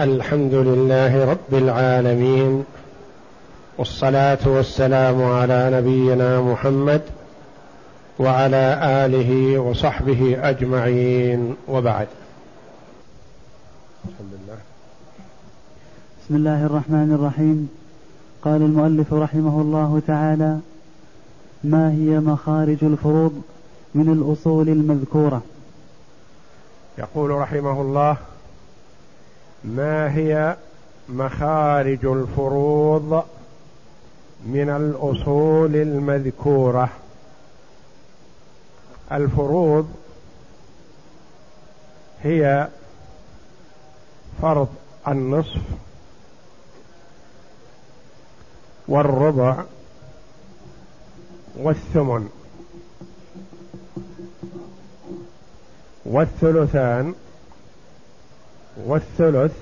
الحمد لله رب العالمين والصلاة والسلام على نبينا محمد وعلى آله وصحبه أجمعين وبعد. بسم الله بسم الله الرحمن الرحيم. قال المؤلف رحمه الله تعالى ما هي مخارج الفروض من الأصول المذكورة? يقول رحمه الله ما هي مخارج الفروض من الأصول المذكورة؟ الفروض هي فرض النصف والربع والثمن والثلثان والثلث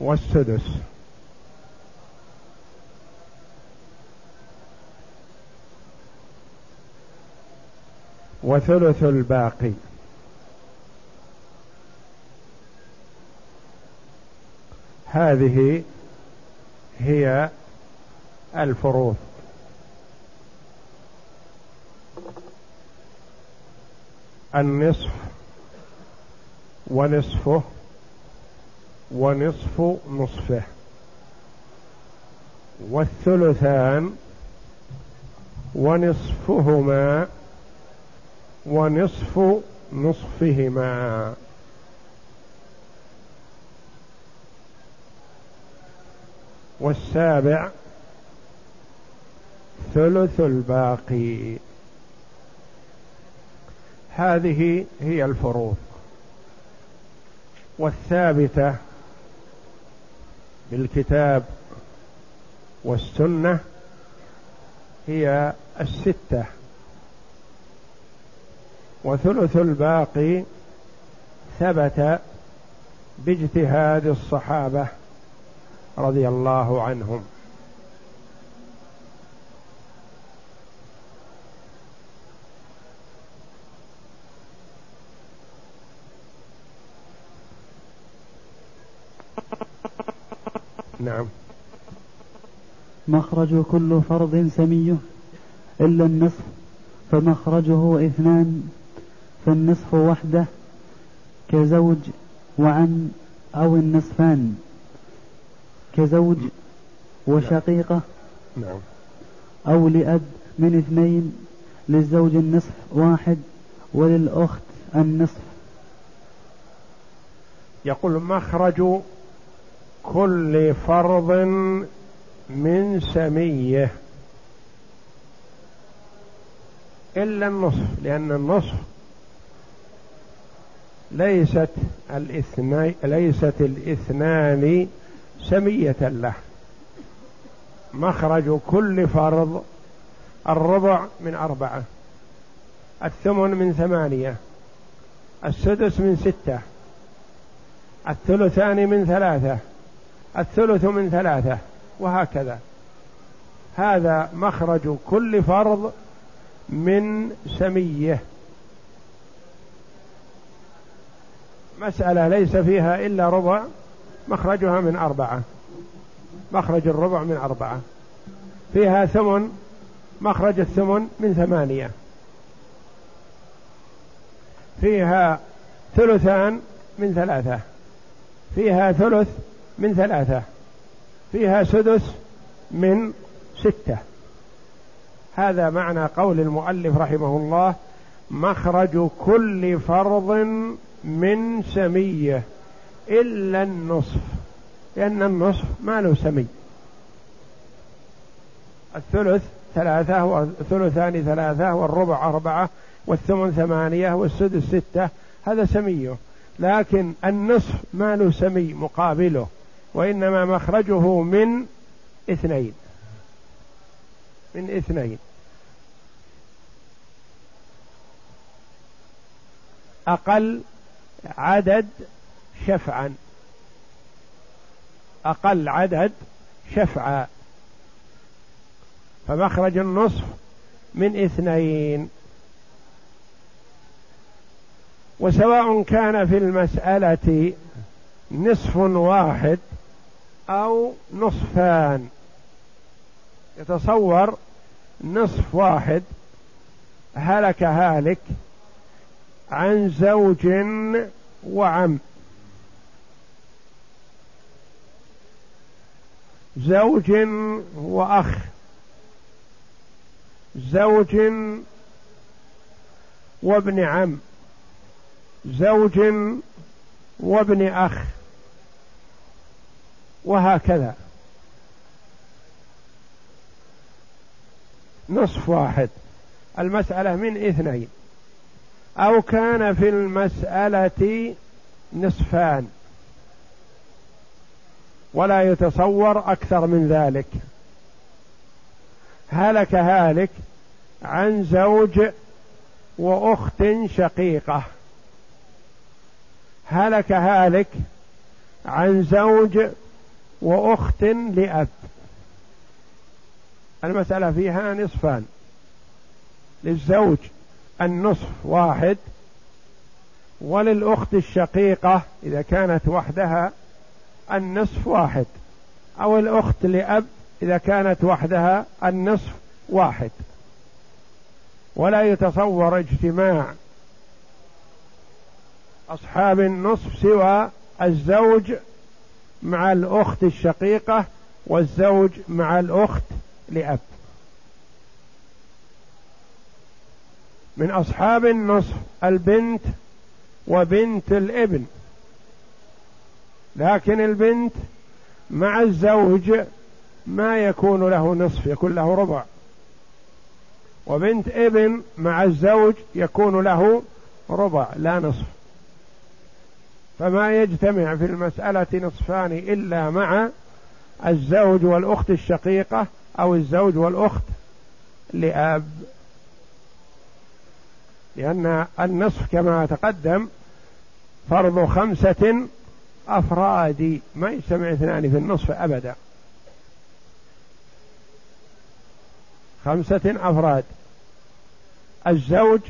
والسدس. وثلث الباقي. هذه هي الفروض. النصف ونصفه ونصف نصفه. والثلثان ونصفهما ونصف نصفهما. والسابع ثلث الباقي. هذه هي الفروض. والثابتة بالكتاب والسنة هي الستة. وثلث الباقي ثبت باجتهاد الصحابة رضي الله عنهم. نعم. مخرج كل فرض سميه إلا النصف فمخرجه اثنان فالنصف وحده كزوج وعن أو النصفان كزوج وشقيقة نعم. أو لأب من اثنين للزوج النصف واحد وللأخت النصف. يقول مخرج كل فرض من سمية. إلا النصف لأن النصف ليست الاثنين ليست الاثنان سمية له. مخرج كل فرض الربع من أربعة الثمن من ثمانية السدس من ستة الثلثان من ثلاثة. الثلث من ثلاثة وهكذا. هذا مخرج كل فرض من سمية. مسألة ليس فيها إلا ربع مخرجها من أربعة. مخرج الربع من أربعة. فيها ثمن مخرج الثمن من ثمانية. فيها ثلثان من ثلاثة. فيها ثلث من ثلاثة. فيها سدس من ستة. هذا معنى قول المؤلف رحمه الله مخرج كل فرض من سمية إلا النصف. لأن النصف ما له سمي. الثلث ثلاثة والثلثان ثلاثة والربع أربعة والثمن ثمانية والسدس ستة. هذا سميه. لكن النصف ما له سمي مقابله. وإنما مخرجه من اثنين. من اثنين. أقل عدد شفعا. أقل عدد شفعا. فمخرج النصف من اثنين. وسواء كان في المسألة نصف واحد أو نصفان. يتصور نصف واحد هلك هالك عن زوج وعم. زوج وأخ. زوج وابن عم. زوج وابن أخ. وهكذا. نصف واحد. المسألة من اثنين. أو كان في المسألة نصفان. ولا يتصور أكثر من ذلك. هلك هالك عن زوج وأخت شقيقة. هلك هالك عن زوج وأخت لأب. المسألة فيها نصفان. للزوج النصف واحد وللأخت الشقيقة إذا كانت وحدها النصف واحد أو الأخت لأب إذا كانت وحدها النصف واحد. ولا يتصور اجتماع أصحاب النصف سوى الزوج مع الأخت الشقيقة والزوج مع الأخت لأب. من أصحاب النصف البنت وبنت الإبن. لكن البنت مع الزوج ما يكون له نصف يكون له ربع. وبنت إبن مع الزوج يكون له ربع لا نصف. فما يجتمع في المسألة نصفان إلا مع الزوج والأخت الشقيقة أو الزوج والأخت لأب. لأن النصف كما تقدم فرض خمسة أفراد ما يجتمع اثنان في النصف أبدا. خمسة أفراد. الزوج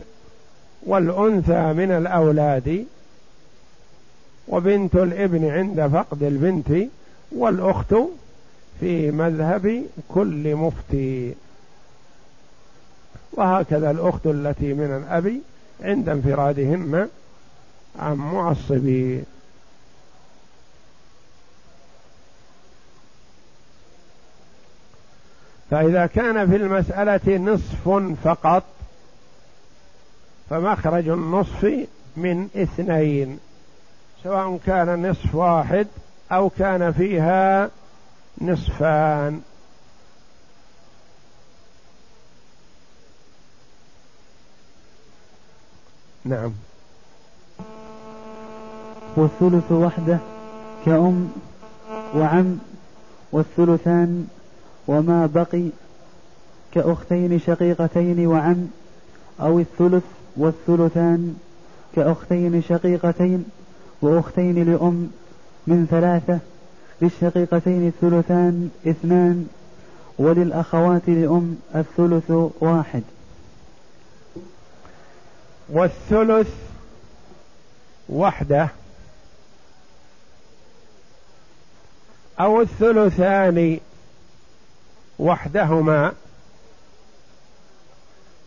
والأنثى من الأولاد وبنت الابن عند فقد البنت والأخت في مذهب كل مفتي. وهكذا الأخت التي من الأب عند انفرادهن عن معصبين فإذا كان في المسألة نصف فقط فمخرج النصف من اثنين. سواء كان نصف واحد أو كان فيها نصفان. نعم. والثلث وحده كأم وعم والثلثان وما بقي كأختين شقيقتين وعم أو الثلث والثلثان كأختين شقيقتين وأختين لأم من ثلاثة للشقيقتين الثلثان اثنان وللأخوات لأم الثلث واحد. والثلث وحده. أو الثلثان وحدهما.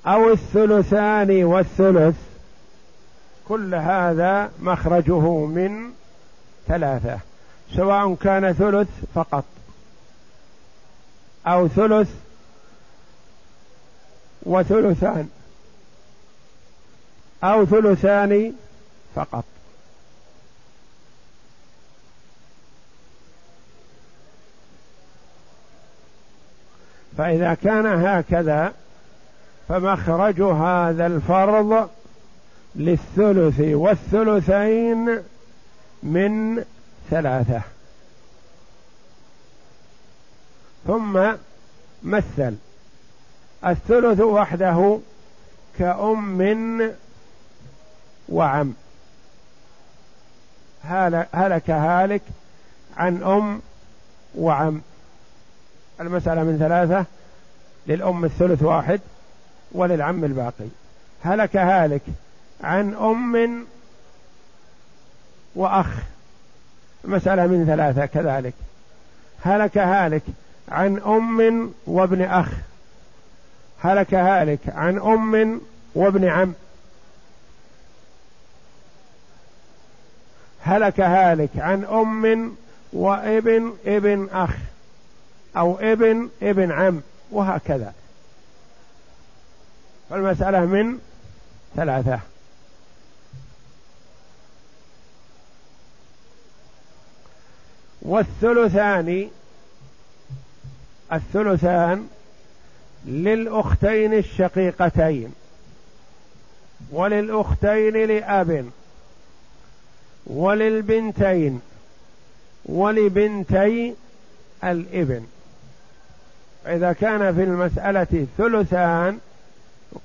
أو الثلثان والثلث كل هذا مخرجه من ثلاثة سواء كان ثلث فقط أو ثلث وثلثان أو ثلثان فقط. فإذا كان هكذا فمخرج هذا الفرض للثلث والثلثين من ثلاثة. ثم مثل. الثلث وحده كأم وعم. هلك هالك عن أم وعم. المسألة من ثلاثة للأم الثلث واحد وللعم الباقي. هلك هالك عن أم وأخ. المسألة من ثلاثة كذلك. هلك هالك عن أم وابن أخ. هلك هالك عن أم وابن عم. هلك هالك عن أم وابن ابن أخ. أو ابن ابن عم وهكذا. فالمسألة من ثلاثة. والثلثان الثلثان للأختين الشقيقتين وللأختين لأب وللبنتين ولبنتي الإبن. إذا كان في المسألة ثلثان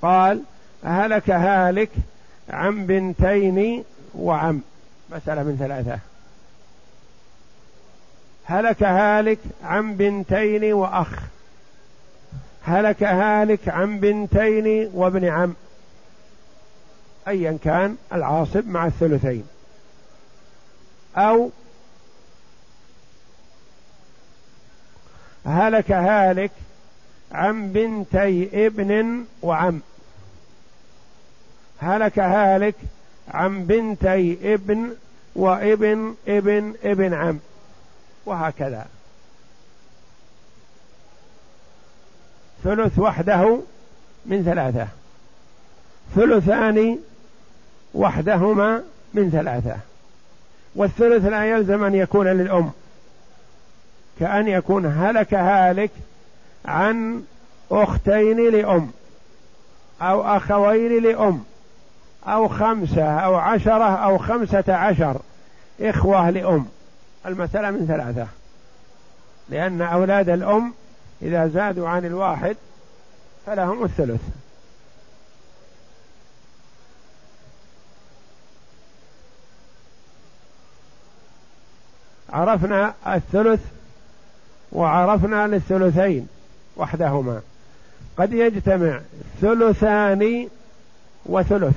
قال هلك هالك عن بنتين وعم مسألة من ثلاثة. هلك هالك عن بنتين وأخ. هلك هالك عن بنتين وابن عم. أيا كان العاصب مع الثلثين. أو هلك هالك عن بنتي ابن وعم. هلك هالك عن بنتي ابن وابن ابن ابن عم. وهكذا. ثلث وحده من ثلاثة. ثلثان وحدهما من ثلاثة. والثلث لا يلزم أن يكون للأم. كأن يكون هلك هالك عن أختين لأم أو أخوين لأم أو خمسة أو عشرة أو خمسة عشر إخوة لأم. المسألة من ثلاثة. لأن أولاد الأم إذا زادوا عن الواحد فلهم الثلث. عرفنا الثلث وعرفنا للثلثين وحدهما. قد يجتمع ثلثان وثلث.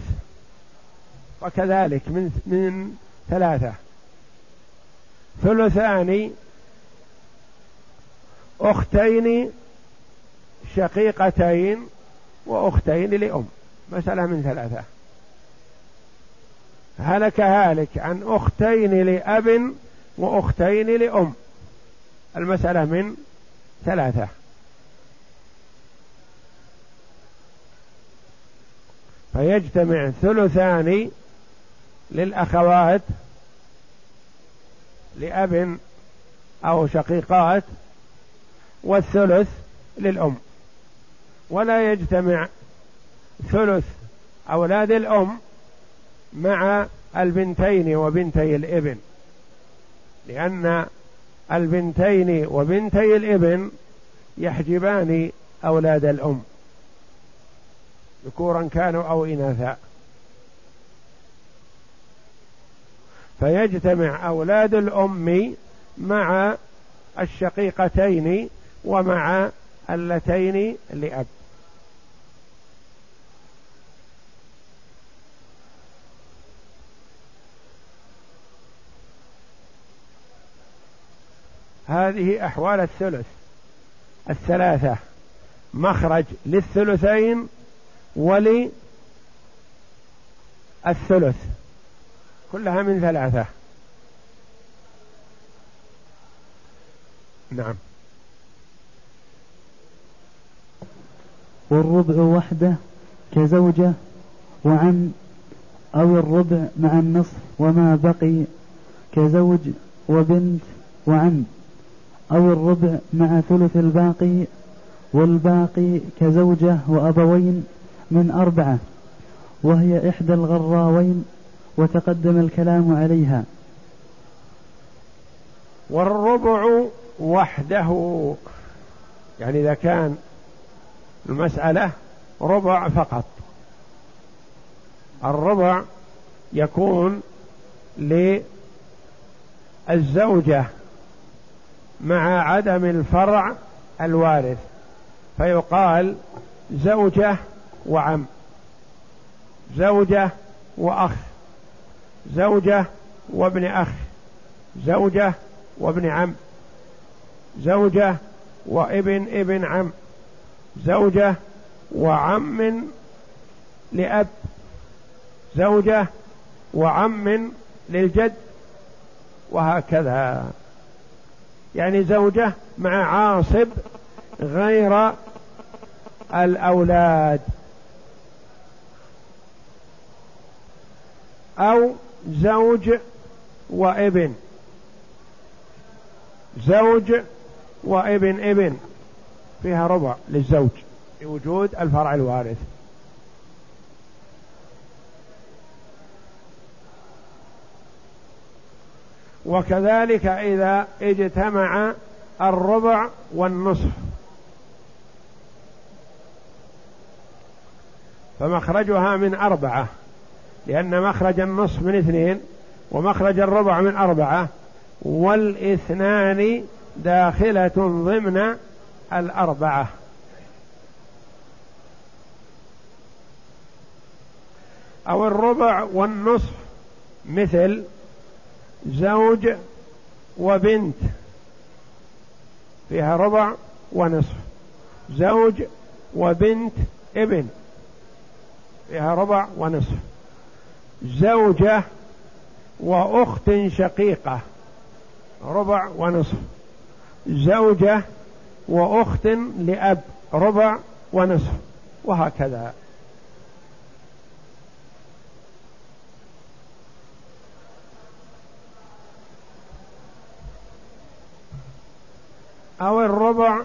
وكذلك من من ثلاثة. ثلثان أختين شقيقتين وأختين لأم. مسألة من ثلاثة. هلك هالك عن أختين لأب وأختين لأم. المسألة من ثلاثة. فيجتمع ثلثان للأخوات لأب أو شقيقات والثلث للأم. ولا يجتمع ثلث أولاد الأم مع البنتين وبنتي الإبن لأن البنتين وبنتي الإبن يحجبان أولاد الأم. ذكورا كانوا أو إناثا. فيجتمع أولاد الأم مع الشقيقتين ومع اللتين لأب. هذه أحوال الثلث. الثلاثة مخرج للثلثين وللثلث. كلها من ثلاثة. نعم. والربع وحده كزوجة وعم أو الربع مع النصف وما بقي كزوج وبنت وعم أو الربع مع ثلث الباقي والباقي كزوجة وأبوين من أربعة وهي إحدى الغراوين وتقدم الكلام عليها. والربع وحده. يعني إذا كان المسألة ربع فقط. الربع يكون للزوجة مع عدم الفرع الوارث. فيقال زوجة وعم. زوجة وأخ. زوجة وابن أخ زوجة وابن عم زوجة وابن ابن عم زوجة وعم لأب زوجة وعم للجد وهكذا. يعني زوجة مع عاصب غير الأولاد. أو زوج وابن. زوج وابن ابن. فيها ربع للزوج. لوجود الفرع الوارث. وكذلك إذا اجتمع الربع والنصف. فمخرجها من أربعة. لأن مخرج النصف من اثنين ومخرج الربع من أربعة والإثنان داخلة ضمن الأربعة. أو الربع والنصف مثل زوج وبنت فيها ربع ونصف. زوج وبنت ابن فيها ربع ونصف. زوجة وأخت شقيقة ربع ونصف. زوجة وأخت لأب ربع ونصف وهكذا. أو الربع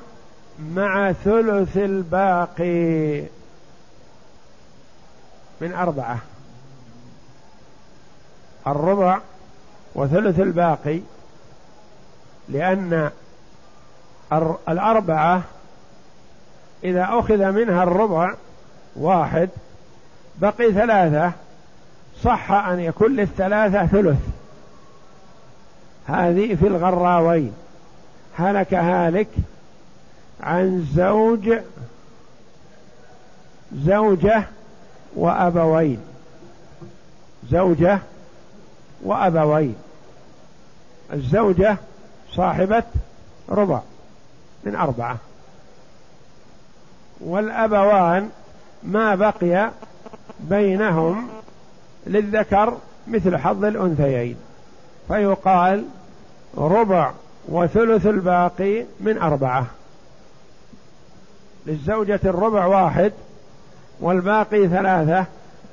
مع ثلث الباقي من أربعة. الربع وثلث الباقي لأن الأربعة إذا أخذ منها الربع واحد بقي ثلاثة صح أن يكون للثلاثة ثلث. هذه في الغراوين. هلك هالك عن زوج زوجة وأبوين. زوجة وأبوين الزوجة صاحبة ربع من أربعة. والأبوان ما بقي بينهم للذكر مثل حظ الأنثيين. فيقال ربع وثلث الباقي من أربعة. للزوجة الربع واحد والباقي ثلاثة.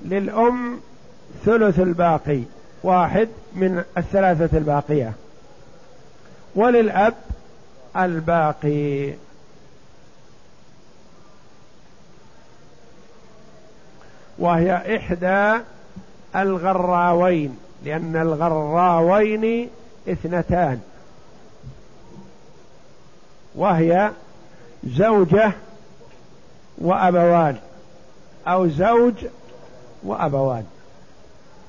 للأم ثلث الباقي. واحد من الثلاثة الباقية. وللأب الباقي. وهي إحدى الغراوين لأن الغراوين اثنتان. وهي زوجة وأبوان أو زوج وأبوان.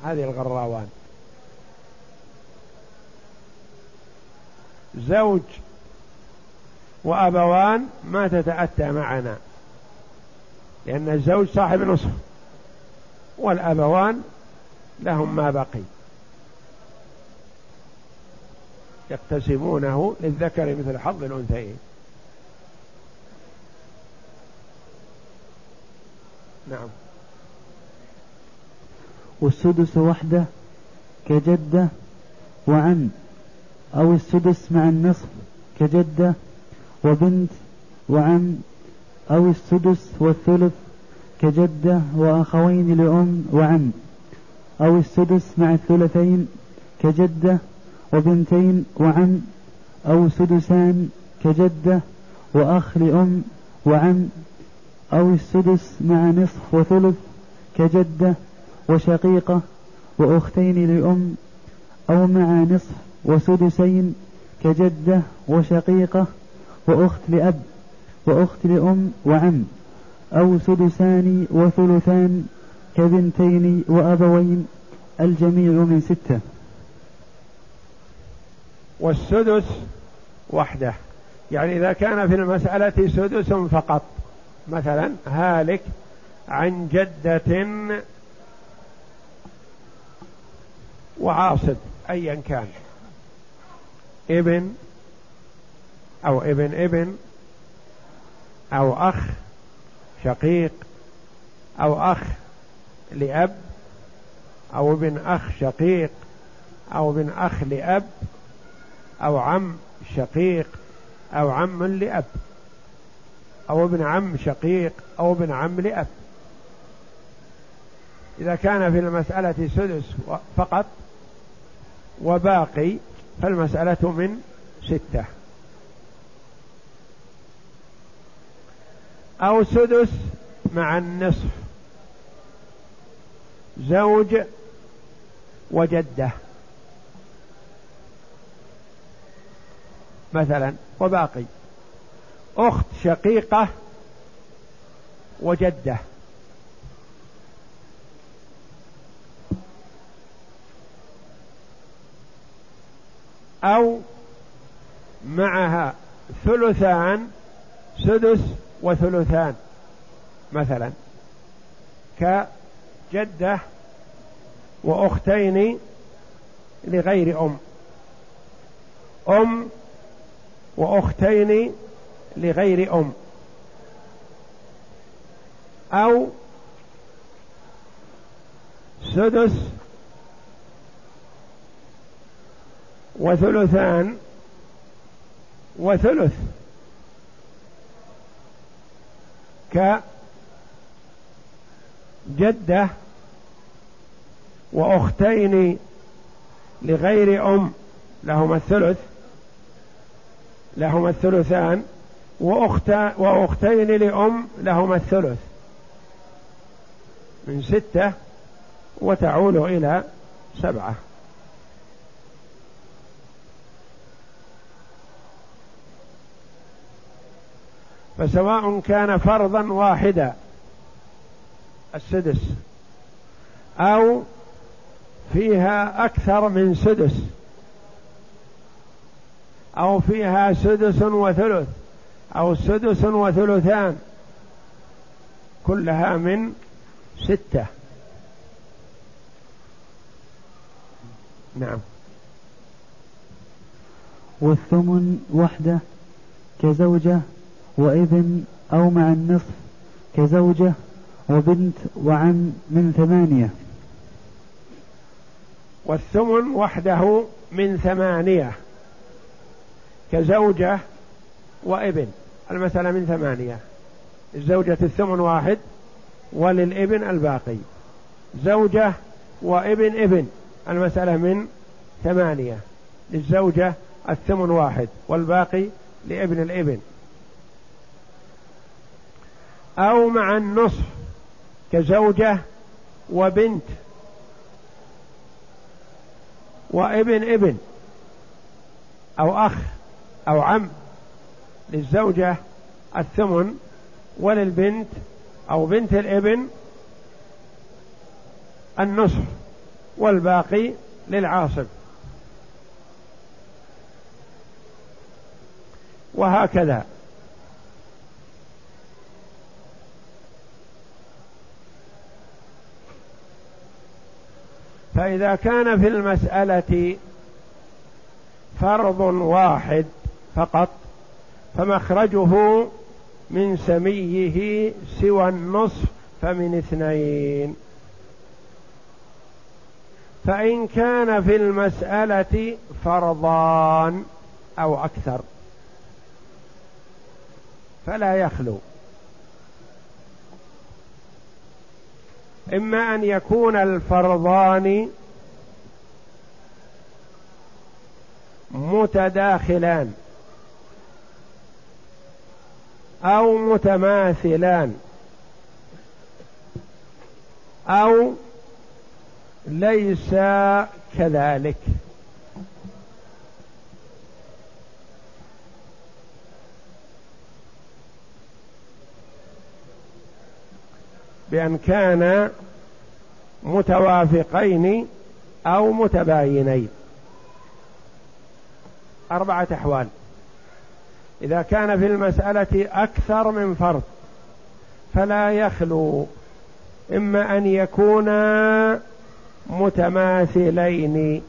هذه الغراوان. زوج وأبوان ما تتأتى معنا لأن الزوج صاحب نصف والأبوان لهم ما بقي. يقتسمونه للذكر مثل حظ الأنثيين. نعم. والسدس وحده كجدة وعم أو السدس مع النصف كجدة وبنت وعم أو السدس والثلث كجدة وأخوين لأم وعم أو السدس مع الثلثين كجدة وبنتين وعم أو سدسان كجدة وأخ لأم وعم أو السدس مع نصف وثلث كجدة وشقيقة وأختين لأم أو مع نصف وسدسين كجدة وشقيقة وأخت لأب وأخت لأم وعم أو سدسان وثلثان كبنتين وأبوين الجميع من ستة. والسدس وحده. يعني إذا كان في المسألة سدس فقط. مثلا هالك عن جدة وعاصب أيا كان. ابن أو ابن ابن أو أخ شقيق أو أخ لأب أو ابن أخ شقيق أو ابن أخ لأب أو عم شقيق أو عم لأب أو ابن عم شقيق أو ابن عم لأب. إذا كان في المسألة سدس فقط وباقي فالمسألة من ستة. أو سدس مع النصف. زوج وجدة. مثلا وباقي. أخت شقيقة وجدة. أو معها ثلثان سدس وثلثان مثلا كجدة وأختين لغير أم. أم وأختين لغير أم. أو سدس وثلثان وثلث كجدة وأختين لغير أم لهما الثلث لهما الثلثان وأخت وأختين لأم لهما الثلث من ستة وتعول إلى سبعة فسواء كان فرضا واحدا السدس أو فيها أكثر من سدس أو فيها سدس وثلث أو سدس وثلثان كلها من ستة. نعم. والثمن وحده كزوجة وابن أو مع النصف كزوجة وبنت وعم من ثمانية. والثمن وحده من ثمانية كزوجة وإبن المسألة من ثمانية. الزوجة الثمن واحد وللإبن الباقي. زوجة وإبن إبن المسألة من ثمانية. للزوجة الثمن واحد والباقي لابن الإبن. أو مع النصف كزوجة وبنت وابن ابن أو أخ أو عم للزوجة الثمن وللبنت أو بنت الابن النصف والباقي للعاصب. وهكذا. فإذا كان في المسألة فرض واحد فقط فمخرجه من سميه سوى النصف فمن اثنين. فإن كان في المسألة فرضان أو أكثر فلا يخلو. إما أن يكون الفرضان متداخلان أو متماثلان أو ليس كذلك. بأن كان متوافقين أو متباينين. أربعة أحوال. إذا كان في المسألة أكثر من فرض فلا يخلو إما أن يكونا متماثلين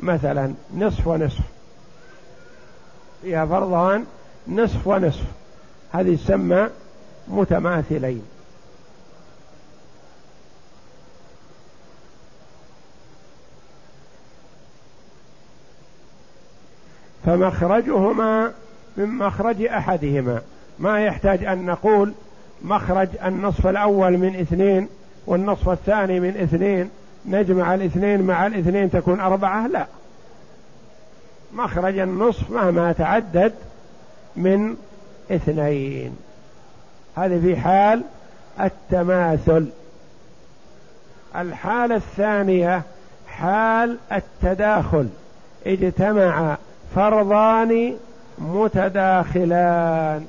مثلا نصف ونصف. فيها فرضان نصف ونصف. هذه تسمى متماثلين. فمخرجهما من مخرج أحدهما. ما يحتاج أن نقول مخرج النصف الأول من اثنين والنصف الثاني من اثنين. نجمع الاثنين مع الاثنين تكون أربعة؟ لا. مخرج النصف مهما تعدد من اثنين. هذه في حال التماثل. الحالة الثانية حال التداخل. اجتمع فرضان متداخلان.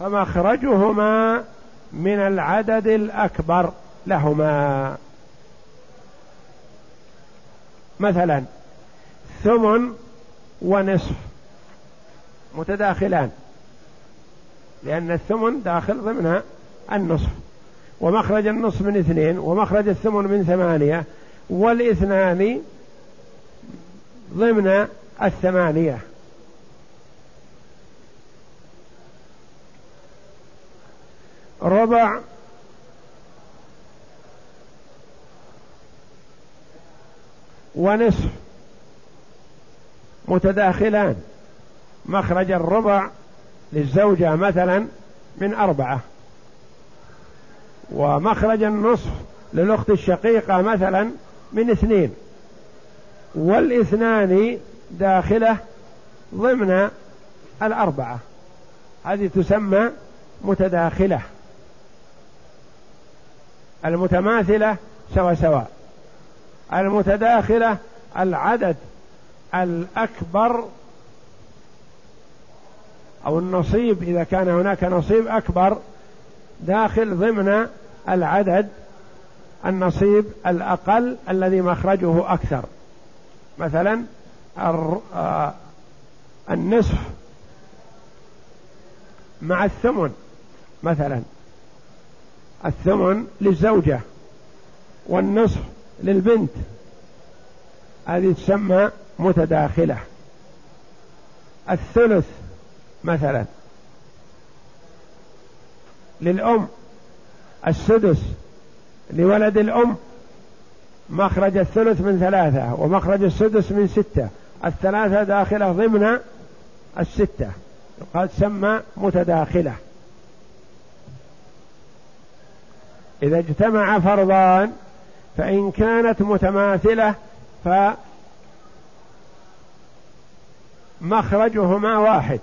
فمخرجهما من العدد الأكبر لهما. مثلا ثمن ونصف متداخلان لأن الثمن داخل ضمن النصف. ومخرج النصف من اثنين ومخرج الثمن من ثمانية والإثنان ضمن الثمانية. ربع. ونصف. متداخلان. مخرج الربع للزوجة مثلا من أربعة. ومخرج النصف للأخت الشقيقة مثلا من اثنين. والاثنان داخلة ضمن الأربعة. هذه تسمى متداخلة. المتماثلة سوا سواء. المتداخلة العدد الأكبر أو النصيب إذا كان هناك نصيب أكبر داخل ضمن العدد النصيب الأقل الذي مخرجه أكثر. مثلا آه، النصف مع الثمن مثلا الثمن للزوجة والنصف للبنت. هذه تسمى متداخلة. الثلث مثلا للأم السدس لولد الأم مخرج الثلث من ثلاثة ومخرج السدس من ستة. الثلاثة داخلة ضمن الستة. قد سمى متداخلة. إذا اجتمع فرضان فإن كانت متماثلة فمخرجهما واحد.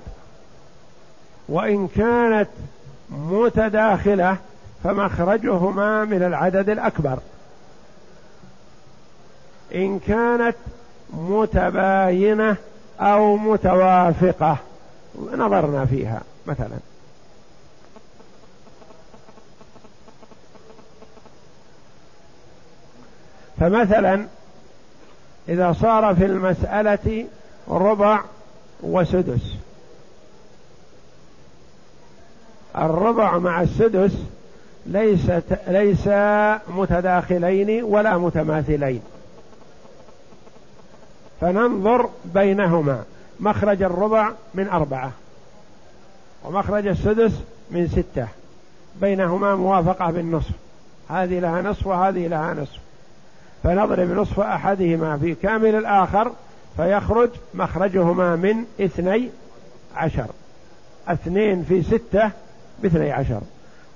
وإن كانت متداخلة فمخرجهما من العدد الأكبر. إن كانت متباينة أو متوافقة. نظرنا فيها مثلا. فمثلا إذا صار في المسألة ربع وسدس. الربع مع السدس ليس ليس متداخلين ولا متماثلين. فننظر بينهما. مخرج الربع من أربعة ومخرج السدس من ستة. بينهما موافقة بالنصف. هذه لها نصف وهذه لها نصف. فنضرب نصف أحدهما في كامل الآخر فيخرج مخرجهما من اثني عشر. اثنين في ستة باثني عشر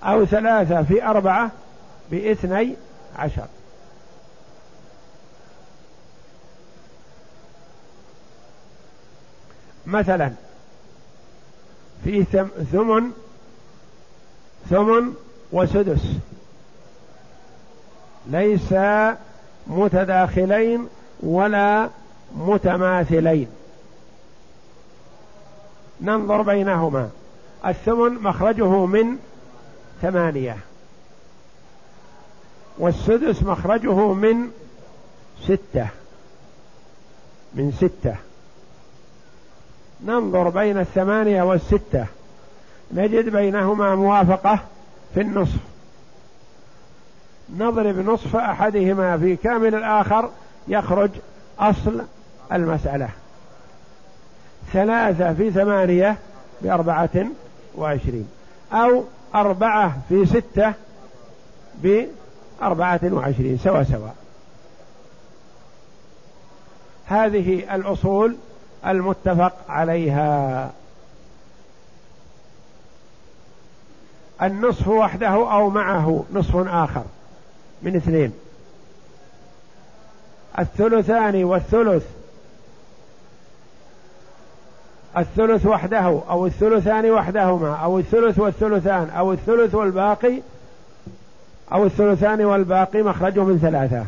أو ثلاثة في أربعة باثني عشر. مثلا في ثمن ثمن وسدس. ليس متداخلين ولا متماثلين. ننظر بينهما. الثمن مخرجه من ثمانية. والسدس مخرجه من ستة. من ستة. ننظر بين الثمانية والستة. نجد بينهما موافقة في النصف. نضرب نصف أحدهما في كامل الآخر يخرج أصل المسألة. ثلاثة في ثمانية بأربعة وعشرين أو أربعة في ستة بأربعة وعشرين سوا سوا. هذه الأصول المتفق عليها. النصف وحده أو معه نصف آخر من اثنين. الثلثان والثلث. الثلث وحده أو الثلثان وحدهما أو الثلث والثلثان أو الثلث والباقي أو الثلثان والباقي مخرجه من ثلاثة.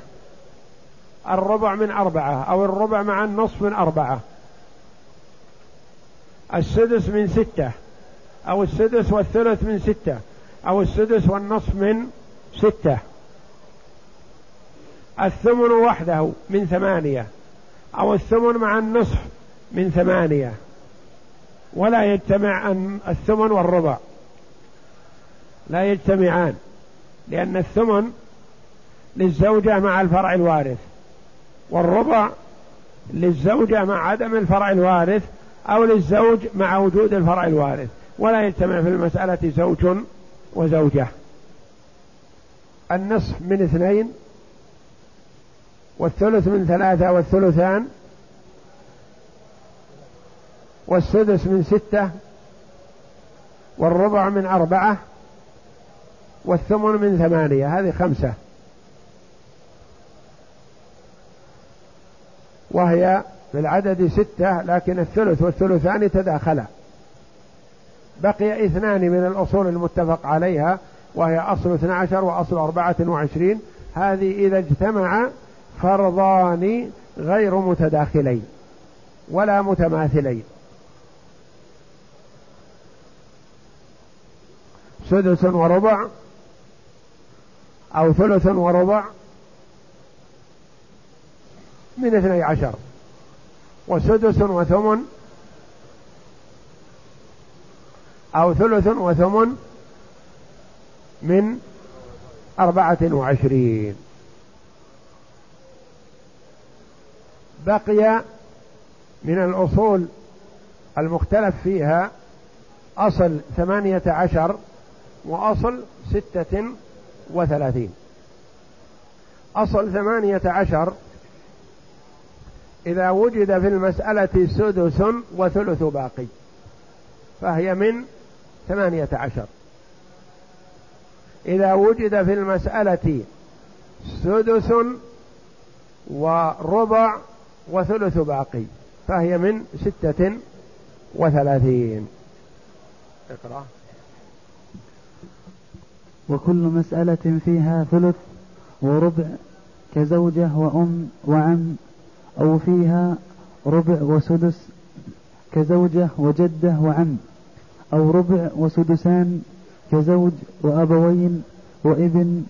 الربع من أربعة أو الربع مع النصف من أربعة. السدس من ستة أو السدس والثلث من ستة أو السدس والنصف من ستة. الثمن وحده من ثمانية أو الثمن مع النصف من ثمانية. ولا يجتمع الثمن والربع. لا يجتمعان لأن الثمن للزوجة مع الفرع الوارث والربع للزوجة مع عدم الفرع الوارث أو للزوج مع وجود الفرع الوارث. ولا يجتمع في المسألة زوج وزوجة. النصف من اثنين والثلث من ثلاثة والثلثان والسدس من ستة والربع من أربعة والثمن من ثمانية. هذه خمسة. وهي في العدد ستة لكن الثلث والثلثان تداخلا. بقي اثنان من الأصول المتفق عليها وهي أصل اثنى عشر وأصل أربعة وعشرين. هذه إذا اجتمع فرضان غير متداخلين ولا متماثلين. سدس وربع أو ثلث وربع من اثني عشر. وسدس وثمن أو ثلث وثمن من أربعة وعشرين. بقي من الأصول المختلف فيها أصل ثمانية عشر وأصل ستة وثلاثين. أصل ثمانية عشر إذا وجد في المسألة سدس وثلث باقي فهي من ثمانية عشر. إذا وجد في المسألة سدس وربع وثلث باقي فهي من ستة وثلاثين. اقرأ. وكل مسألة فيها ثلث وربع كزوجة وأم وعم أو فيها ربع وسدس كزوجة وجدة وعم أو ربع وسدسان كزوج وأبوين وإبن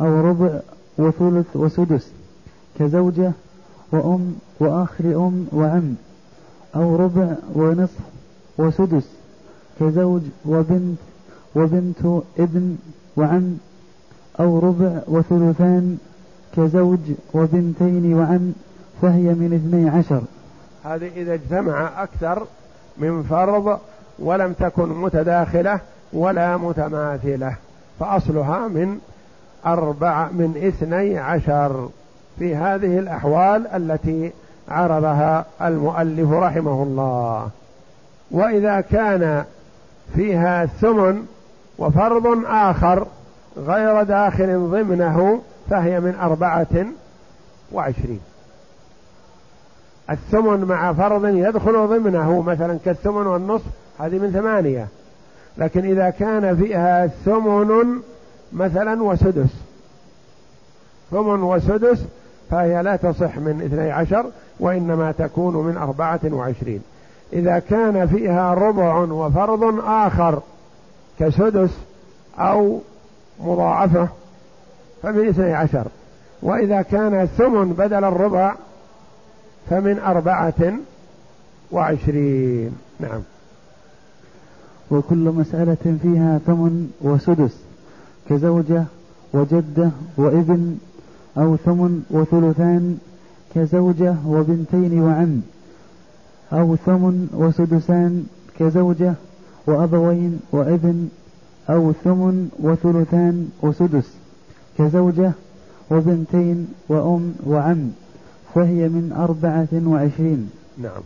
أو ربع وثلث وسدس كزوجة وأم وأخ لأم وعم أو ربع ونصف وسدس كزوج وبنت وبنت ابن وعم أو ربع وثلثان كزوج وبنتين وعم. فهي من اثني عشر. هذه إذا اجتمع أكثر من فرض ولم تكن متداخلة ولا متماثلة فأصلها من أربع من اثني عشر. في هذه الأحوال التي عرضها المؤلف رحمه الله. وإذا كان فيها ثمن وفرض آخر غير داخل ضمنه فهي من أربعة وعشرين. الثمن مع فرض يدخل ضمنه مثلا كالثمن والنصف هذه من ثمانية. لكن إذا كان فيها ثمن مثلا وسدس ثمن وسدس فهي لا تصح من اثني عشر وإنما تكون من أربعة وعشرين. إذا كان فيها ربع وفرض آخر كسدس أو مضاعفة فمن اثني عشر. وإذا كان الثمن بدل الربع فمن أربعة وعشرين. نعم. وكل مسألة فيها ثمن وسدس كزوجة وجدة وإبن أو ثمن وثلثان كزوجة وبنتين وعم أو ثمن وسدسان كزوجة وأبوين وإبن أو ثمن وثلثان وسدس كزوجة وبنتين وأم وعم. فهي من أربعة وعشرين. نعم.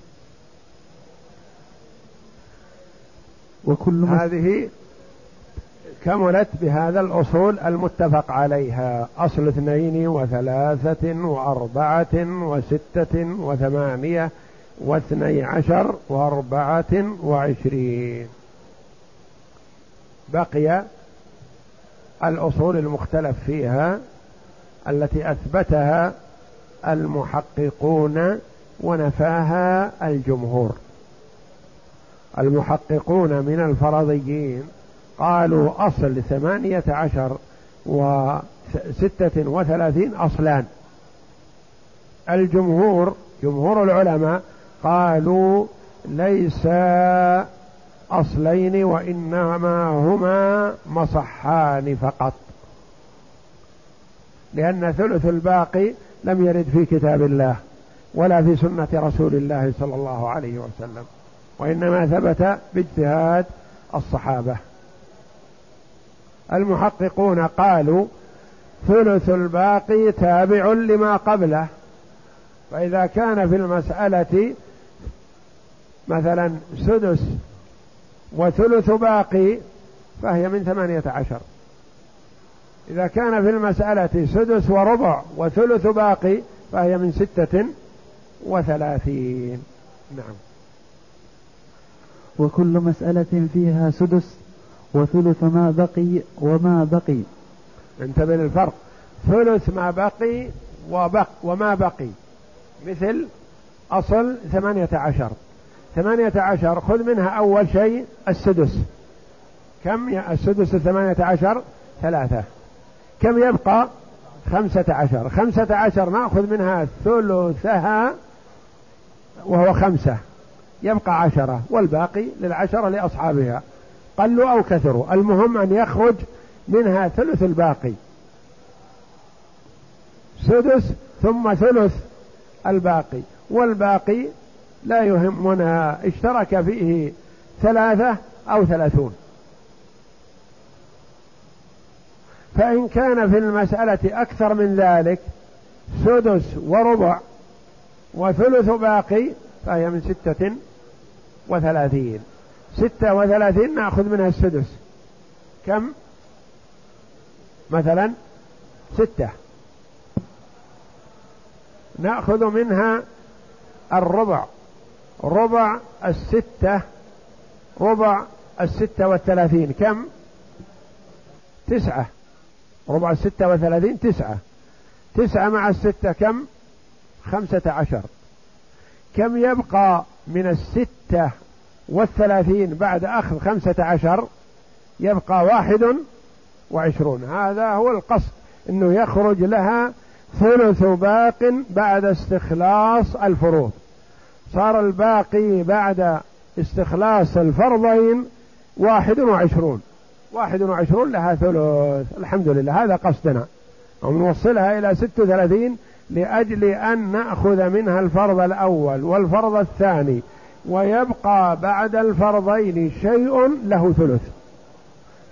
وكل هذه كملت بهذا الأصول المتفق عليها. أصل اثنين وثلاثة وأربعة وستة وثمانية واثني عشر وأربعة وعشرين. بقي الأصول المختلف فيها التي أثبتها المحققون ونفاها الجمهور. المحققون من الفرضيين قالوا أصل ثمانية عشر وستة وثلاثين أصلان. الجمهور جمهور العلماء قالوا ليس أصلين وإنما هما مصحان فقط. لأن ثلث الباقي لم يرد في كتاب الله ولا في سنة رسول الله صلى الله عليه وسلم وإنما ثبت باجتهاد الصحابة. المحققون قالوا ثلث الباقي تابع لما قبله فإذا كان في المسألة مثلا سدس وثلث باقي فهي من ثمانية عشر. إذا كان في المسألة سدس وربع وثلث باقي فهي من ستة وثلاثين. نعم. وكل مسألة فيها سدس وثلث ما بقي وما بقي. انتبه للفرق ثلث ما بقي وبق وما بقي. مثل أصل ثمانية عشر. ثمانية عشر خذ منها أول شيء السدس. كم السدس الثمانية عشر؟ ثلاثة. كم يبقى؟ خمسة عشر. خمسة عشر نأخذ منها ثلثها وهو خمسة. يبقى عشرة. والباقي للعشرة لأصحابها. قلوا أو كثروا. المهم أن يخرج منها ثلث الباقي. سدس ثم ثلث الباقي. والباقي لا يهمنا. اشترك فيه ثلاثة أو ثلاثون. فإن كان في المسألة أكثر من ذلك سدس وربع وثلث باقي فهي من ستة وثلاثين. ستة وثلاثين نأخذ منها السدس. كم؟ مثلا ستة. نأخذ منها الربع. ربع الستة. ربع الستة والثلاثين. كم؟ تسعة. ربع الستة وثلاثين تسعة. تسعة مع الستة كم؟ خمسة عشر. كم يبقى من الستة والثلاثين بعد أخذ خمسة عشر؟ يبقى واحد وعشرون. هذا هو القصد أنه يخرج لها ثلث باق بعد استخلاص الفروض. صار الباقي بعد استخلاص الفرضين واحد وعشرون. واحد وعشرون لها ثلث. الحمد لله هذا قصدنا. ونوصلها إلى ست وثلاثين لأجل أن نأخذ منها الفرض الأول والفرض الثاني. ويبقى بعد الفرضين شيء له ثلث.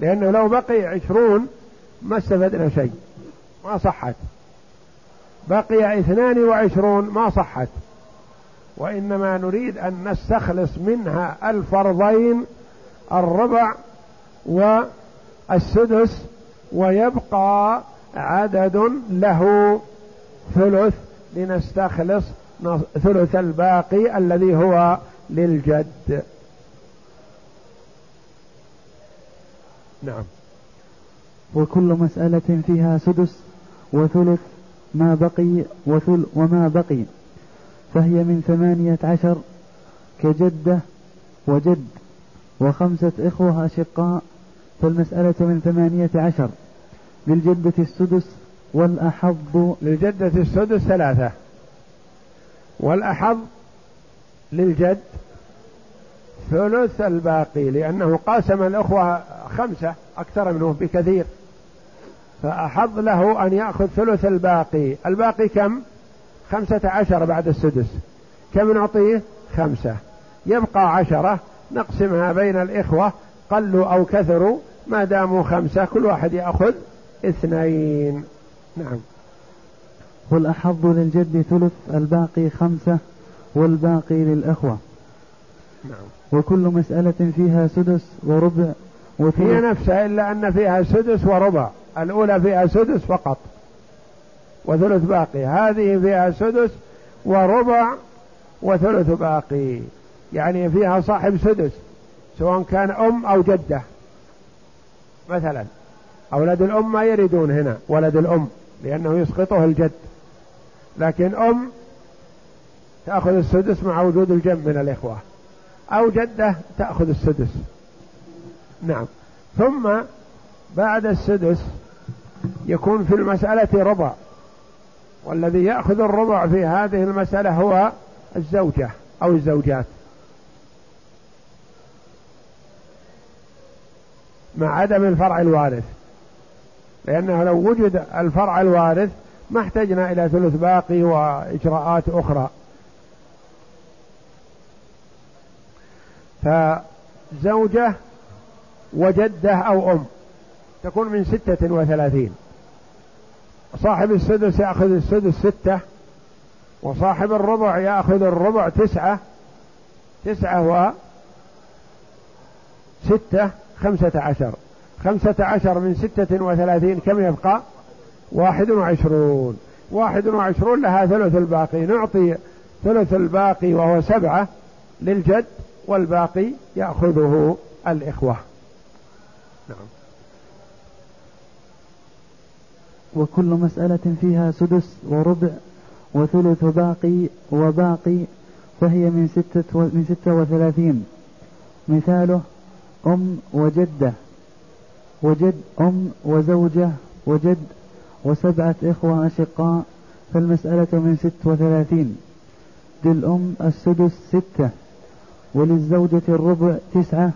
لأنه لو بقي عشرون ما استفدنا شيء. ما صحت. بقي اثنان وعشرون ما صحت. وإنما نريد أن نستخلص منها الفرضين الربع والسدس ويبقى عدد له ثلث لنستخلص ثلث الباقي الذي هو للجد. نعم. وكل مسألة فيها سدس وثلث ما بقي وثل وما بقي فهي من ثمانية عشر كجدة وجد وخمسة إخوة أشقاء فالمسألة من ثمانية عشر. للجدة السدس والأحظ للجدة السدس ثلاثة. والأحظ للجد ثلث الباقي لأنه قاسم الأخوة خمسة أكثر منه بكثير. فأحظ له أن يأخذ ثلث الباقي. الباقي كم؟ خمسة عشر بعد السدس. كم نعطيه؟ خمسة. يبقى عشرة. نقسمها بين الإخوة. قلوا أو كثروا ما داموا خمسة كل واحد يأخذ اثنين. نعم. والأحظ للجد ثلث الباقي خمسة والباقي للأخوة. نعم. وكل مسألة فيها سدس وربع وثلث. هي نفسها إلا أن فيها سدس وربع. الأولى فيها سدس فقط. وثلث باقي. هذه فيها سدس وربع وثلث باقي. يعني فيها صاحب سدس. سواء كان أم أو جدة مثلا. أولاد الأم ما يريدون هنا ولد الأم لأنه يسقطه الجد. لكن أم تأخذ السدس مع وجود الجنب من الإخوة أو جدة تأخذ السدس. نعم. ثم بعد السدس يكون في المسألة ربع والذي يأخذ الربع في هذه المسألة هو الزوجة أو الزوجات. مع عدم الفرع الوارث. لأنه لو وجد الفرع الوارث ما احتجنا إلى ثلث باقي وإجراءات أخرى. فزوجة وجدة أو أم تكون من ستة وثلاثين. صاحب السدس يأخذ السدس ستة وصاحب الربع يأخذ الربع تسعة تسعة و ستة خمسة عشر. خمسة عشر من ستة وثلاثين كم يبقى؟ واحد وعشرون. واحد وعشرون لها ثلث الباقي. نعطي ثلث الباقي وهو سبعة للجد والباقي يأخذه الإخوة. نعم. وكل مسألة فيها سدس وربع وثلث باقي وباقي فهي من ستة, من ستة وثلاثين. مثاله أم وجدة وجد أم وزوجة وجد وسبعة إخوة أشقاء فالمسألة من ست وثلاثين. للأم السدس ستة وللزوجة الربع تسعة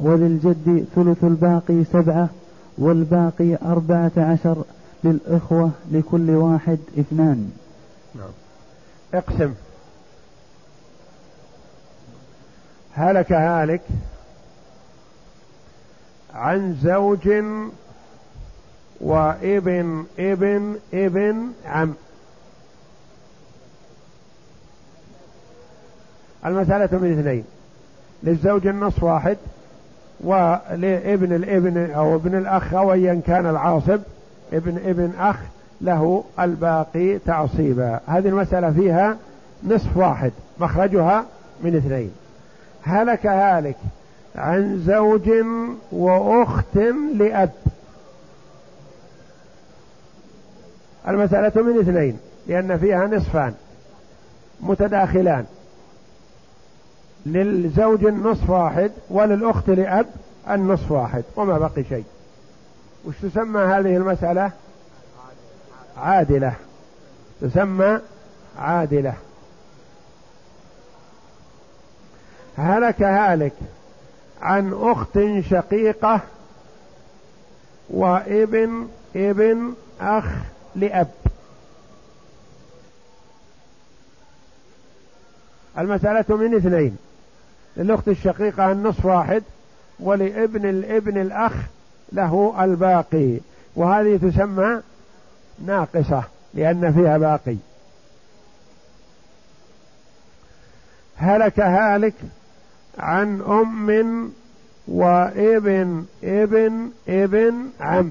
وللجد ثلث الباقي سبعة والباقي أربعة عشر للإخوة لكل واحد اثنان. نعم. اقسم. هلك هالك عن زوج وابن ابن ابن عم. المسألة من اثنين. للزوج النصف واحد ولابن الابن أو ابن الأخ أو أيا كان العاصب ابن ابن أخ له الباقي تعصيبا. هذه المسألة فيها نصف واحد مخرجها من اثنين. هلك هالك. عن زوج وأخت لأب. المسألة من اثنين لأن فيها نصفان متداخلان. للزوج النصف واحد وللأخت لأب النصف واحد وما بقي شيء. وش تسمى هذه المسألة؟ عادلة. تسمى عادلة. هلك هالك. عن أخت شقيقة وابن ابن أخ لأب. المسألة من اثنين. للأخت الشقيقة النصف واحد ولابن الابن الأخ له الباقي. وهذه تسمى ناقصة لأن فيها باقي. هلك هالك عن أم وإبن إبن إبن عم.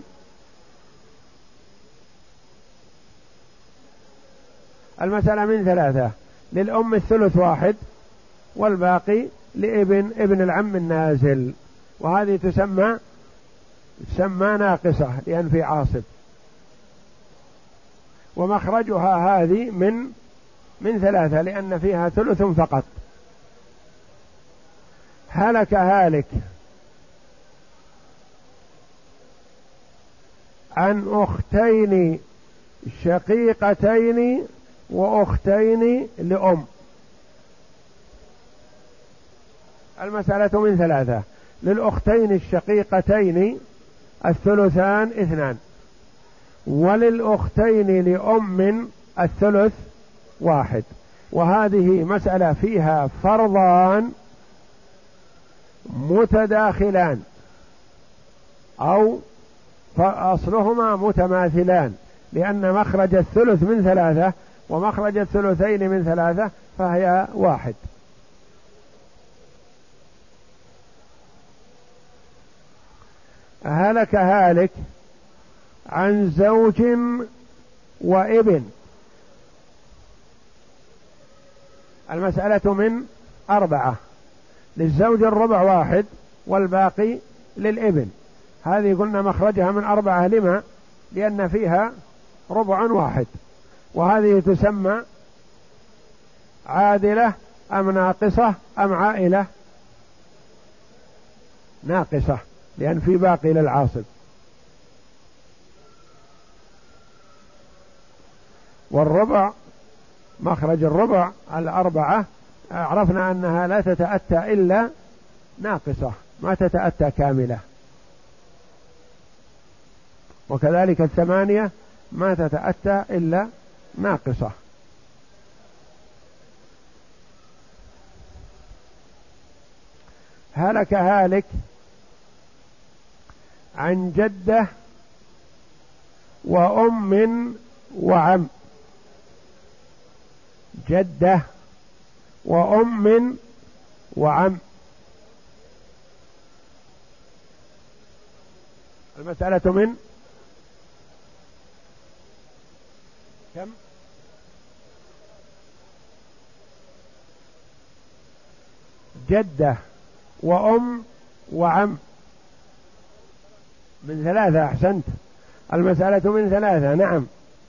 المسألة من ثلاثة للأم الثلث واحد والباقي لإبن إبن العم النازل. وهذه تسمى تسمى ناقصة لأن في عاصب ومخرجها هذه من من ثلاثة لأن فيها ثلث فقط. هلك هالك. عن أختين شقيقتين وأختين لأم. المسألة من ثلاثة. للأختين الشقيقتين الثلثان اثنان. وللأختين لأم الثلث واحد. وهذه مسألة فيها فرضان متداخلان أو فأصلهما متماثلان لأن مخرج الثلث من ثلاثة ومخرج الثلثين من ثلاثة فهي واحد. هلك هالك عن زوج وابن. المسألة من أربعة. للزوج الربع واحد والباقي للابن. هذه قلنا مخرجها من أربعة لما لأن فيها ربع واحد. وهذه تسمى عادلة أم ناقصة أم عائلة؟ ناقصة لأن في باقي للعاصب والربع مخرج الربع الأربعة عرفنا أنها لا تتأتى إلا ناقصة ما تتأتى كاملة. وكذلك الثمانية ما تتأتى إلا ناقصة. هلك هالك عن جدة وأم وعم. جدة وأم وعم. المسألة من؟ كم؟ جدة وأم وعم. من ثلاثة أحسنت. المسألة من ثلاثة نعم.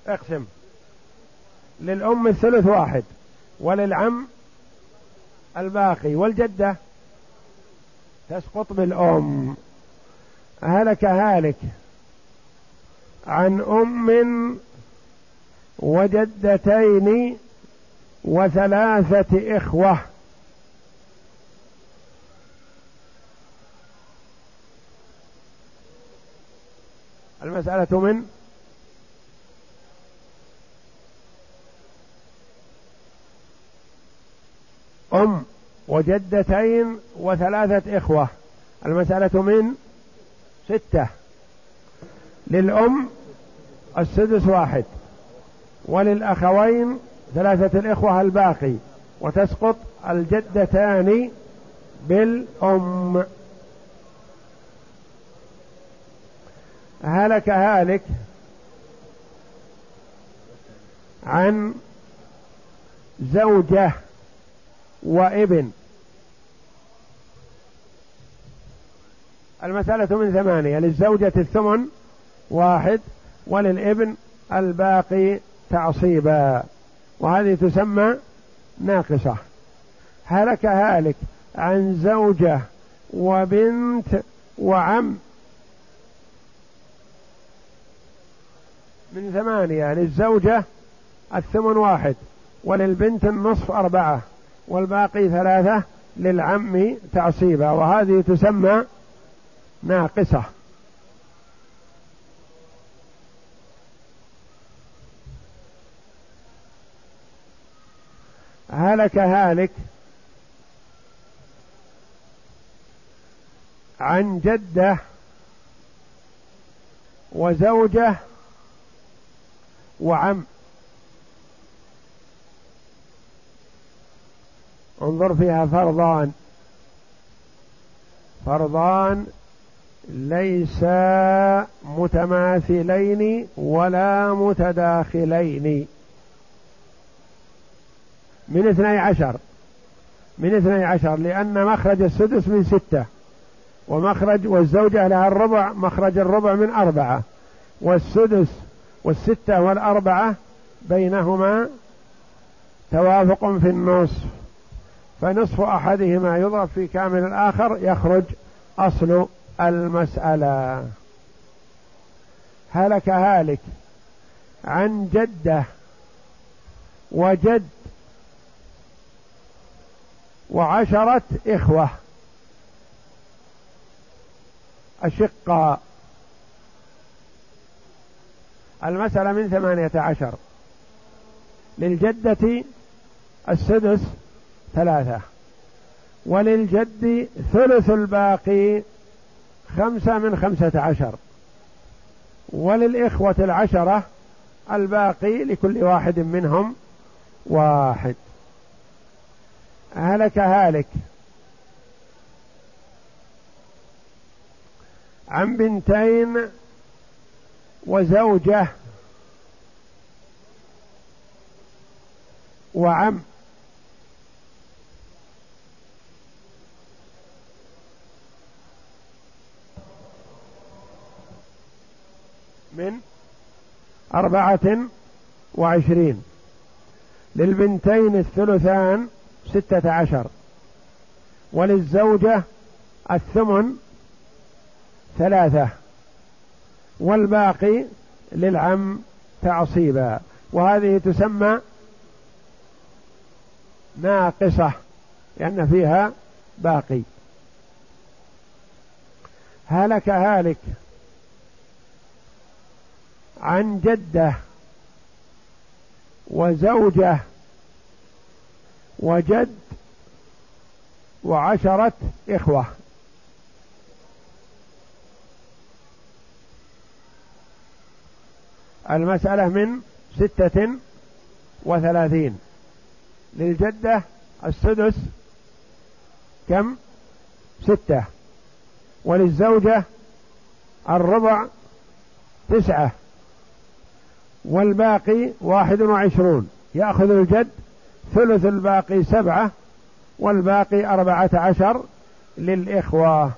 اقسم. للأم الثلث واحد وللعم الباقي والجدة تسقط بالأم. هلك هالك عن أم وجدتين وثلاثة إخوة. المسألة من أم وجدتين وثلاثة إخوة. المسألة من ستة. للأم السدس واحد. وللأخوين ثلاثة الإخوة الباقي. وتسقط الجدتان بالأم. هلك هالك عن زوجة. وابن. المسألة من ثمانية للزوجة الثمن واحد وللابن الباقي تعصيبا. وهذه تسمى ناقصة. هلك هالك عن زوجة وبنت وعم. من ثمانية للزوجة الثمن واحد وللبنت النصف أربعة. والباقي ثلاثة للعم تعصيبا وهذه تسمى ناقصة. هلك هالك عن جده وزوجه وعم. انظر فيها فرضان فرضان ليسا متماثلين ولا متداخلين. من اثني عشر. من اثني عشر لأن مخرج السدس من ستة ومخرج والزوجة لها الربع مخرج الربع من أربعة والسدس والستة والأربعة بينهما توافق في النصف. فنصف أحدهما يضرب في كامل الآخر يخرج أصل المسألة. هلك هالك عن جدة وجد وعشرة إخوة أشقاء المسألة من ثمانية عشر. للجدة السدس ثلاثة. وللجد ثلث الباقي خمسة من خمسة عشر. وللإخوة العشرة الباقي لكل واحد منهم واحد. هلك هالك. عن بنتين وزوجة وعم. من أربعة وعشرين. للبنتين الثلثان ستة عشر. وللزوجة الثمن ثلاثة. والباقي للعم تعصيبا. وهذه تسمى ناقصة لأن فيها باقي. هلك هالك. عن جده وزوجه وجد وعشرة إخوة. المسألة من ستة وثلاثين. للجدة السدس كم؟ ستة. وللزوجة الربع تسعة. والباقي واحد وعشرون. يأخذ الجد ثلث الباقي سبعة والباقي أربعة عشر للإخوة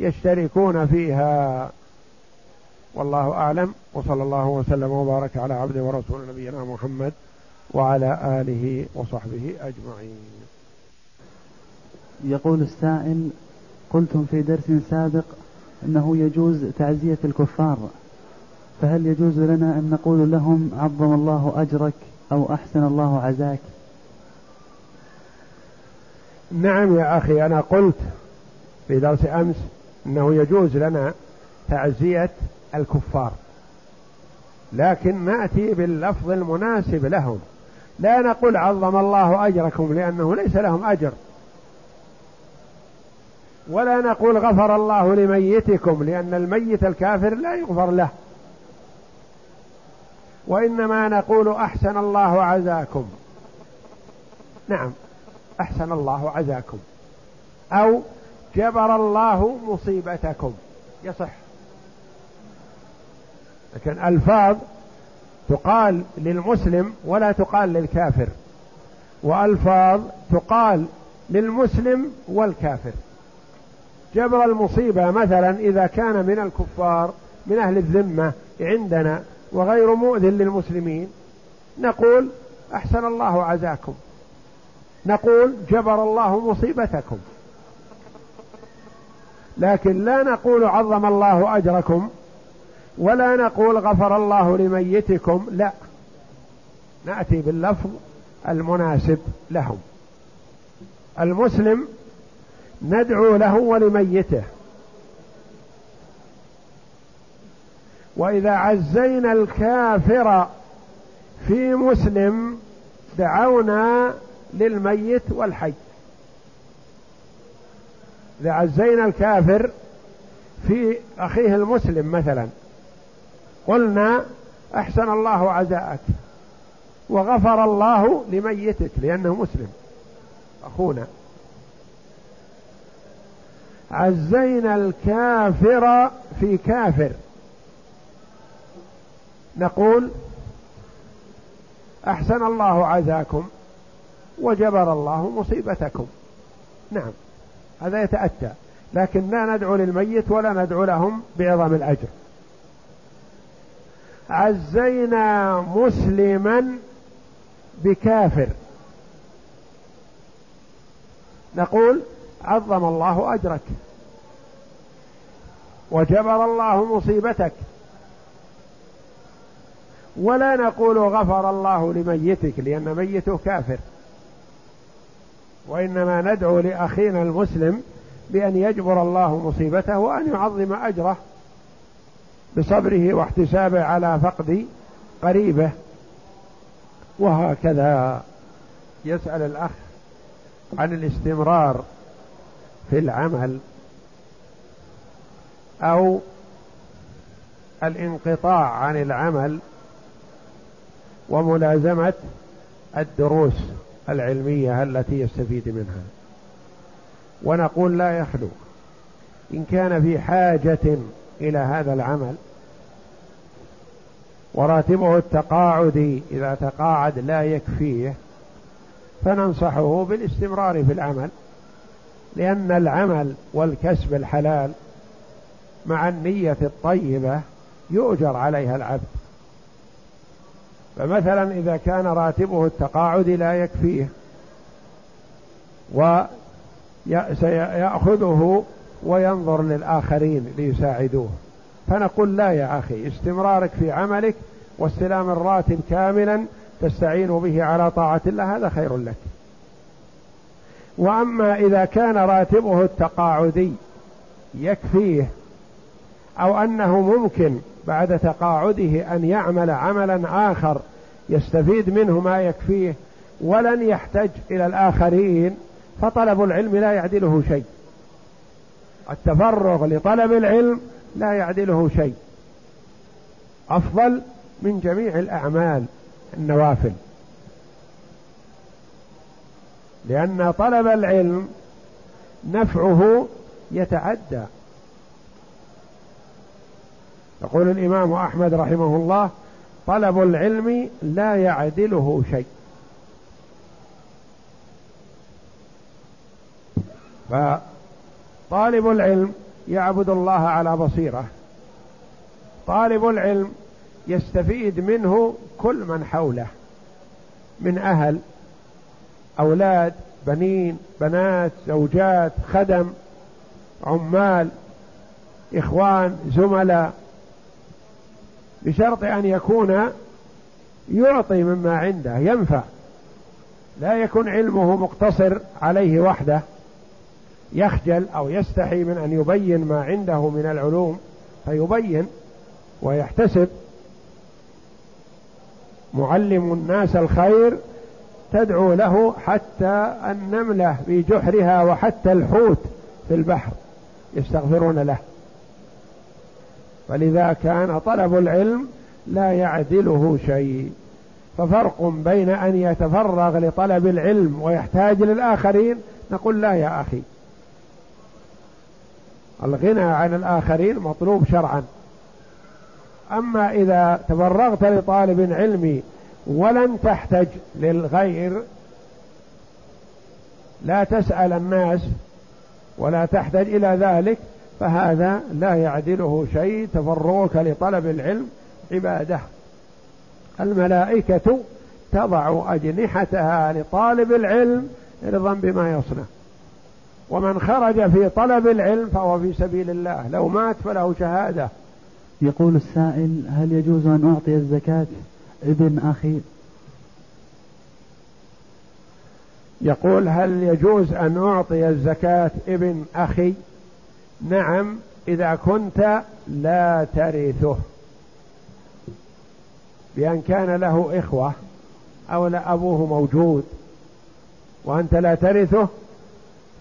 يشتركون فيها. والله أعلم. وصلى الله وسلم وبارك على عبده ورسول نبينا محمد وعلى آله وصحبه أجمعين. يقول السائل قلتم في درس سابق أنه يجوز تعزية الكفار. فهل يجوز لنا أن نقول لهم عظم الله أجرك أو أحسن الله عزاك؟ نعم يا أخي أنا قلت في درس أمس أنه يجوز لنا تعزية الكفار لكن نأتي باللفظ المناسب لهم. لا نقول عظم الله أجركم لأنه ليس لهم أجر ولا نقول غفر الله لميتكم لأن الميت الكافر لا يغفر له. وإنما نقول أحسن الله عزاكم. نعم أحسن الله عزاكم. أو جبر الله مصيبتكم. يصح. لكن ألفاظ تقال للمسلم ولا تقال للكافر. وألفاظ تقال للمسلم والكافر. جبر المصيبة مثلا إذا كان من الكفار من أهل الذمة عندنا وغير مؤذن للمسلمين. نقول أحسن الله عزاكم. نقول جبر الله مصيبتكم. لكن لا نقول عظم الله أجركم ولا نقول غفر الله لميتكم لا. نأتي باللفظ المناسب لهم. المسلم ندعو له ولميته. وإذا عزينا الكافر في مسلم دعونا للميت والحي. إذا عزينا الكافر في أخيه المسلم مثلا قلنا أحسن الله عزاءك وغفر الله لميتك لأنه مسلم أخونا. عزينا الكافر في كافر. نقول أحسن الله عزاكم وجبر الله مصيبتكم. نعم هذا يتأتى لكن لا ندعو للميت ولا ندعو لهم بعظم الأجر. عزينا مسلما بكافر. نقول عظم الله أجرك وجبر الله مصيبتك. ولا نقول غفر الله لميتك لأن ميته كافر. وإنما ندعو لأخينا المسلم بأن يجبر الله مصيبته وأن يعظم أجره بصبره واحتسابه على فقد قريبه. وهكذا يسأل الأخ عن الاستمرار في العمل أو الانقطاع عن العمل وملازمة الدروس العلمية التي يستفيد منها. ونقول لا يخلو. إن كان في حاجة إلى هذا العمل وراتبه التقاعدي إذا تقاعد لا يكفيه فننصحه بالاستمرار في العمل لأن العمل والكسب الحلال مع النية الطيبة يؤجر عليها العبد. فمثلا إذا كان راتبه التقاعد لا يكفيه وسيأخذه وينظر للآخرين ليساعدوه. فنقول لا يا أخي استمرارك في عملك واستلام الراتب كاملا تستعين به على طاعة الله هذا خير لك. وأما إذا كان راتبه التقاعدي يكفيه أو أنه ممكن بعد تقاعده أن يعمل عملا آخر يستفيد منه ما يكفيه ولن يحتج إلى الآخرين فطلب العلم لا يعدله شيء. التفرغ لطلب العلم لا يعدله شيء. أفضل من جميع الأعمال النوافل. لأن طلب العلم نفعه يتعدى. يقول الإمام أحمد رحمه الله طلب العلم لا يعدله شيء. فطالب العلم يعبد الله على بصيرة. طالب العلم يستفيد منه كل من حوله من أهل أولاد بنين بنات زوجات خدم عمال إخوان زملاء. بشرط أن يكون يعطي مما عنده ينفع. لا يكون علمه مقتصر عليه وحده يخجل أو يستحي من أن يبين ما عنده من العلوم فيبين ويحتسب. معلم الناس الخير تدعو له حتى النملة في جحرها وحتى الحوت في البحر يستغفرون له. فلذا كان طلب العلم لا يعدله شيء. ففرق بين أن يتفرغ لطلب العلم ويحتاج للآخرين نقول لا يا أخي. الغنى عن الآخرين مطلوب شرعا. أما إذا تفرغت لطالب علمي ولن تحتج للغير لا تسأل الناس ولا تحتج إلى ذلك فهذا لا يعدله شيء تفرغك لطلب العلم عبادة. الملائكة تضع أجنحتها لطالب العلم رضا بما يصنع. ومن خرج في طلب العلم فهو في سبيل الله لو مات فله شهادة. يقول السائل هل يجوز أن أعطي الزكاة؟ ابن أخي. يقول هل يجوز أن أعطي الزكاة ابن أخي؟ نعم إذا كنت لا ترثه بأن كان له إخوة أو لا أبوه موجود وأنت لا ترثه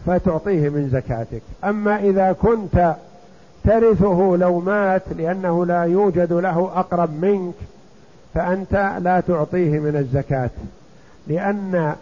فتعطيه من زكاتك. أما إذا كنت ترثه لو مات لأنه لا يوجد له أقرب منك فأنت لا تعطيه من الزكاة لأن